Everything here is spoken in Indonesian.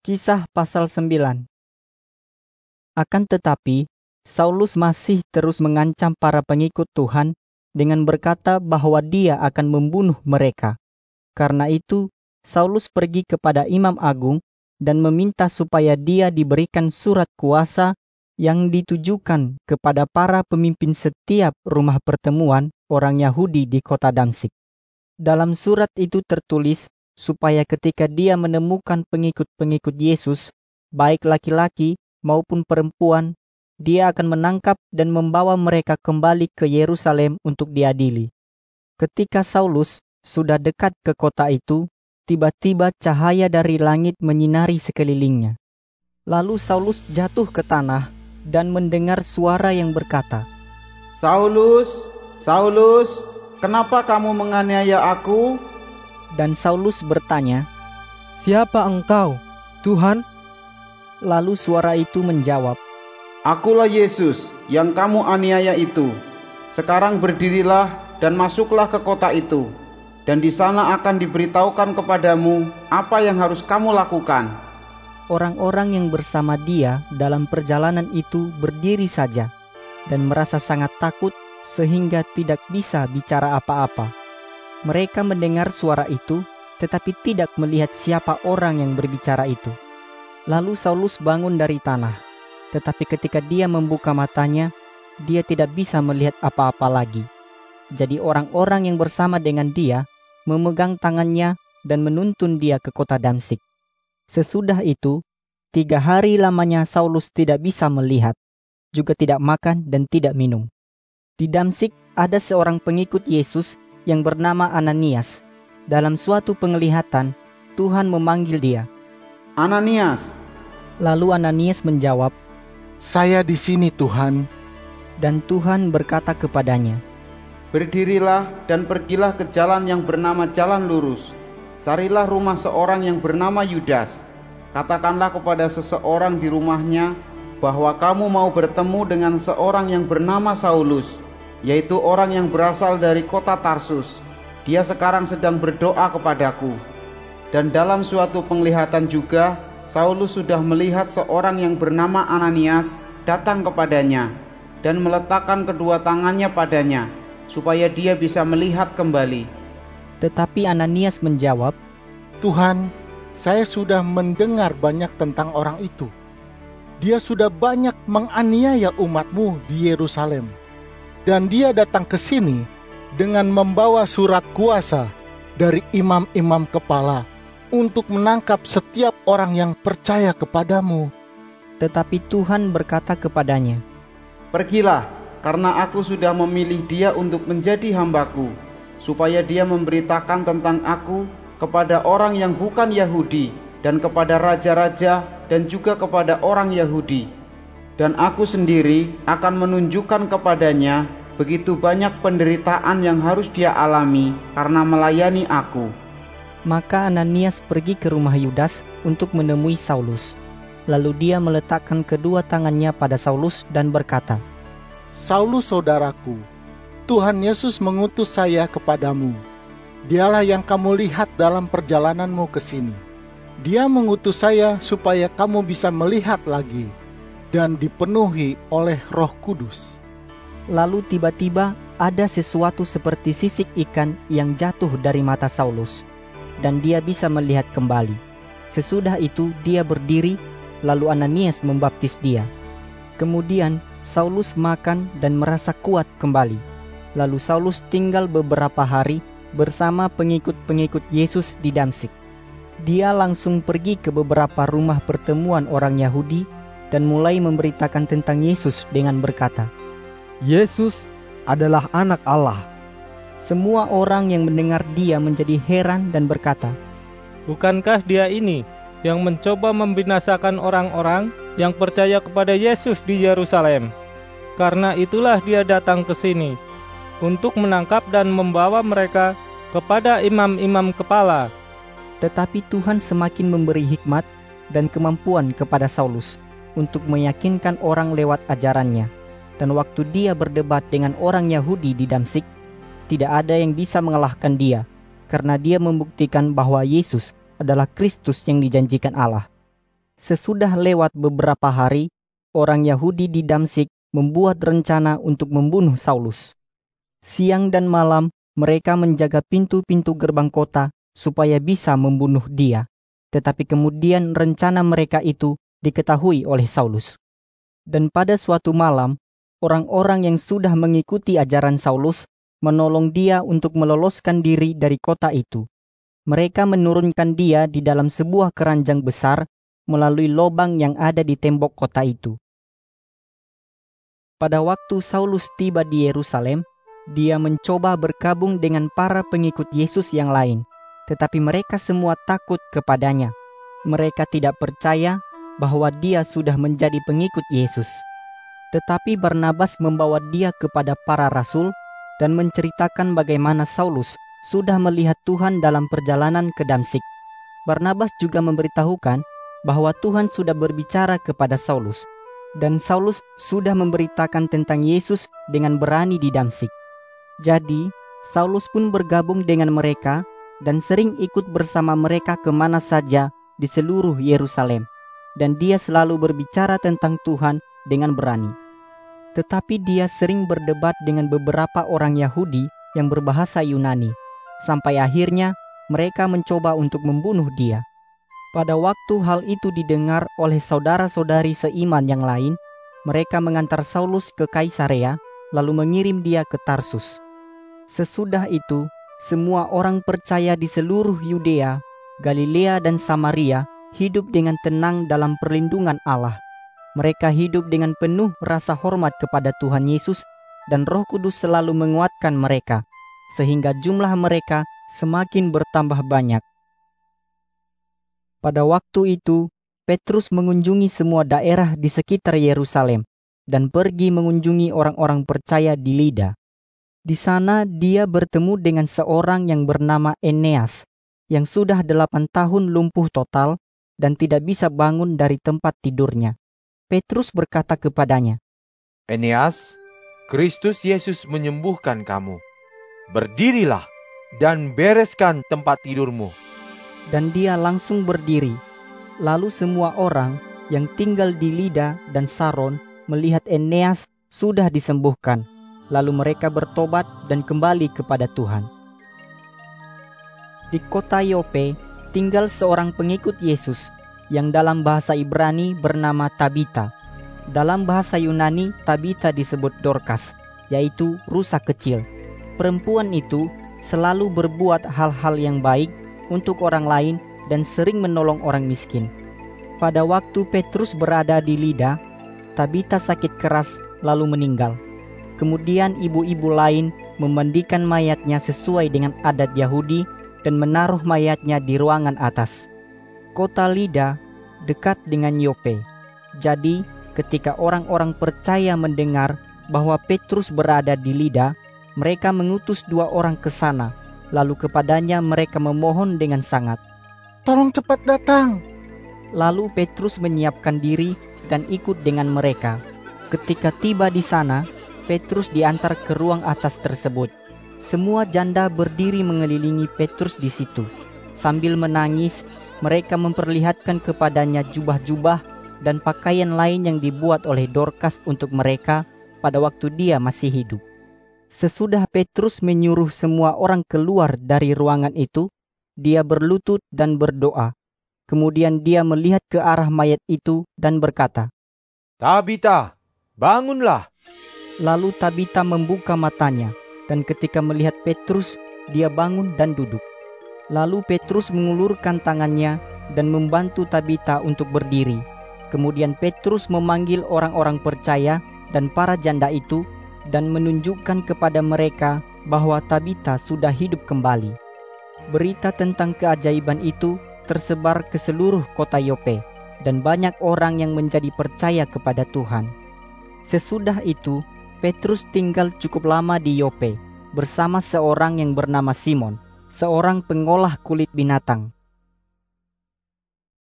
Kisah pasal 9 Akan tetapi, Saulus masih terus mengancam para pengikut Tuhan dengan berkata bahwa dia akan membunuh mereka. Karena itu, Saulus pergi kepada Imam Agung dan meminta supaya dia diberikan surat kuasa yang ditujukan kepada para pemimpin setiap rumah pertemuan orang Yahudi di kota Damsik. Dalam surat itu tertulis supaya ketika dia menemukan pengikut-pengikut Yesus, baik laki-laki maupun perempuan, dia akan menangkap dan membawa mereka kembali ke Yerusalem untuk diadili. Ketika Saulus sudah dekat ke kota itu, tiba-tiba cahaya dari langit menyinari sekelilingnya. Lalu Saulus jatuh ke tanah dan mendengar suara yang berkata, Saulus, Saulus, kenapa kamu menganiaya aku? Dan Saulus bertanya, Siapa engkau, Tuhan? Lalu suara itu menjawab, Akulah Yesus yang kamu aniaya itu. Sekarang berdirilah dan masuklah ke kota itu, dan di sana akan diberitahukan kepadamu apa yang harus kamu lakukan. Orang-orang yang bersama dia dalam perjalanan itu berdiri saja dan merasa sangat takut sehingga tidak bisa bicara apa-apa. Mereka mendengar suara itu, tetapi tidak melihat siapa orang yang berbicara itu. Lalu Saulus bangun dari tanah, tetapi ketika dia membuka matanya, dia tidak bisa melihat apa-apa lagi. Jadi orang-orang yang bersama dengan dia memegang tangannya dan menuntun dia ke kota Damsik. Sesudah itu, tiga hari lamanya Saulus tidak bisa melihat, juga tidak makan dan tidak minum. Di Damsik ada seorang pengikut Yesus yang bernama Ananias. Dalam suatu penglihatan, Tuhan memanggil dia. Ananias, Lalu Ananias menjawab, Saya di sini Tuhan. dan Tuhan berkata kepadanya, berdirilah dan pergilah ke jalan yang bernama Jalan Lurus. Carilah rumah seorang yang bernama Yudas. Katakanlah kepada seseorang di rumahnya bahwa kamu mau bertemu dengan seorang yang bernama Saulus, yaitu orang yang berasal dari kota Tarsus. Dia sekarang sedang berdoa kepadaku. Dan dalam suatu penglihatan juga, Saulus sudah melihat seorang yang bernama Ananias datang kepadanya dan meletakkan kedua tangannya padanya, supaya dia bisa melihat kembali. Tetapi Ananias menjawab, Tuhan, saya sudah mendengar banyak tentang orang itu. Dia sudah banyak menganiaya umatmu di Yerusalem. Dan dia datang ke sini dengan membawa surat kuasa dari imam-imam kepala untuk menangkap setiap orang yang percaya kepadamu. tetapi Tuhan berkata kepadanya, Pergilah, karena aku sudah memilih dia untuk menjadi hambaku, supaya dia memberitakan tentang aku kepada orang yang bukan Yahudi dan kepada raja-raja dan juga kepada orang Yahudi. Dan aku sendiri akan menunjukkan kepadanya begitu banyak penderitaan yang harus dia alami karena melayani aku. Maka Ananias pergi ke rumah Yudas untuk menemui Saulus. Lalu dia meletakkan kedua tangannya pada Saulus dan berkata, Saulus saudaraku, Tuhan Yesus mengutus saya kepadamu. Dialah yang kamu lihat dalam perjalananmu ke sini. Dia mengutus saya supaya kamu bisa melihat lagi dan dipenuhi oleh Roh Kudus. Lalu tiba-tiba ada sesuatu seperti sisik ikan yang jatuh dari mata Saulus, dan dia bisa melihat kembali. Sesudah itu dia berdiri, lalu Ananias membaptis dia. Kemudian Saulus makan dan merasa kuat kembali. Lalu Saulus tinggal beberapa hari bersama pengikut-pengikut Yesus di Damsik. Dia langsung pergi ke beberapa rumah pertemuan orang Yahudi dan mulai memberitakan tentang Yesus dengan berkata, Yesus adalah anak Allah. Semua orang yang mendengar dia menjadi heran dan berkata, Bukankah dia ini yang mencoba membinasakan orang-orang yang percaya kepada Yesus di Yerusalem? Karena itulah dia datang ke sini untuk menangkap dan membawa mereka kepada imam-imam kepala. Tetapi Tuhan semakin memberi hikmat dan kemampuan kepada Saulus untuk meyakinkan orang lewat ajarannya. Dan waktu dia berdebat dengan orang Yahudi di Damsik, tidak ada yang bisa mengalahkan dia, karena dia membuktikan bahwa Yesus adalah Kristus yang dijanjikan Allah. Sesudah lewat beberapa hari, orang Yahudi di Damsik membuat rencana untuk membunuh Saulus. Siang dan malam mereka menjaga pintu-pintu gerbang kota supaya bisa membunuh dia. Tetapi kemudian rencana mereka itu diketahui oleh Saulus. Dan pada suatu malam, orang-orang yang sudah mengikuti ajaran Saulus menolong dia untuk meloloskan diri dari kota itu. Mereka menurunkan dia di dalam sebuah keranjang besar melalui lobang yang ada di tembok kota itu. Pada waktu Saulus tiba di Yerusalem, dia mencoba bergabung dengan para pengikut Yesus yang lain, tetapi mereka semua takut kepadanya. Mereka tidak percaya bahwa dia sudah menjadi pengikut Yesus. Tetapi Barnabas membawa dia kepada para rasul dan menceritakan bagaimana Saulus sudah melihat Tuhan dalam perjalanan ke Damsik. Barnabas juga memberitahukan bahwa Tuhan sudah berbicara kepada Saulus dan Saulus sudah memberitakan tentang Yesus dengan berani di Damsik. Jadi, Saulus pun bergabung dengan mereka dan sering ikut bersama mereka ke mana saja di seluruh Yerusalem. Dan dia selalu berbicara tentang Tuhan dengan berani. Tetapi dia sering berdebat dengan beberapa orang Yahudi yang berbahasa Yunani. Sampai akhirnya mereka mencoba untuk membunuh dia. Pada waktu hal itu didengar oleh saudara-saudari seiman yang lain, mereka mengantar Saulus ke Kaisarea, lalu mengirim dia ke Tarsus. Sesudah itu, semua orang percaya di seluruh Yudea, Galilea, dan Samaria hidup dengan tenang dalam perlindungan Allah. Mereka hidup dengan penuh rasa hormat kepada Tuhan Yesus, dan Roh Kudus selalu menguatkan mereka, sehingga jumlah mereka semakin bertambah banyak. Pada waktu itu, Petrus mengunjungi semua daerah di sekitar Yerusalem dan pergi mengunjungi orang-orang percaya di Lida. Di sana dia bertemu dengan seorang yang bernama Eneas, yang sudah delapan tahun lumpuh total dan tidak bisa bangun dari tempat tidurnya. Petrus berkata kepadanya, Eneas, Kristus Yesus menyembuhkan kamu. Berdirilah dan bereskan tempat tidurmu dan dia langsung berdiri. Lalu semua orang yang tinggal di Lida dan Saron melihat Eneas sudah disembuhkan. Lalu mereka bertobat dan kembali kepada Tuhan. Di kota Yope tinggal seorang pengikut Yesus yang dalam bahasa Ibrani bernama Tabita. Dalam bahasa Yunani, Tabita disebut Dorcas, yaitu rusa kecil. Perempuan itu selalu berbuat hal-hal yang baik untuk orang lain dan sering menolong orang miskin. Pada waktu Petrus berada di Lida, Tabita sakit keras lalu meninggal. Kemudian ibu-ibu lain memandikan mayatnya sesuai dengan adat Yahudi dan menaruh mayatnya di ruangan atas. Kota Lida dekat dengan Yope. Jadi, ketika orang-orang percaya mendengar bahwa Petrus berada di Lida, mereka mengutus dua orang ke sana Lalu kepadanya mereka memohon dengan sangat, "Tolong cepat datang." Lalu Petrus menyiapkan diri dan ikut dengan mereka. Ketika tiba di sana, Petrus diantar ke ruang atas tersebut. Semua janda berdiri mengelilingi Petrus di situ. Sambil menangis, mereka memperlihatkan kepadanya jubah-jubah dan pakaian lain yang dibuat oleh Dorcas untuk mereka pada waktu dia masih hidup. Sesudah Petrus menyuruh semua orang keluar dari ruangan itu, dia berlutut dan berdoa. Kemudian dia melihat ke arah mayat itu dan berkata, Tabita, bangunlah. Lalu Tabita membuka matanya, dan ketika melihat Petrus, dia bangun dan duduk. Lalu Petrus mengulurkan tangannya dan membantu Tabita untuk berdiri. Kemudian Petrus memanggil orang-orang percaya dan para janda itu dan menunjukkan kepada mereka bahwa Tabita sudah hidup kembali. Berita tentang keajaiban itu tersebar ke seluruh kota Yope dan banyak orang yang menjadi percaya kepada Tuhan. Sesudah itu, Petrus tinggal cukup lama di Yope bersama seorang yang bernama Simon, seorang pengolah kulit binatang.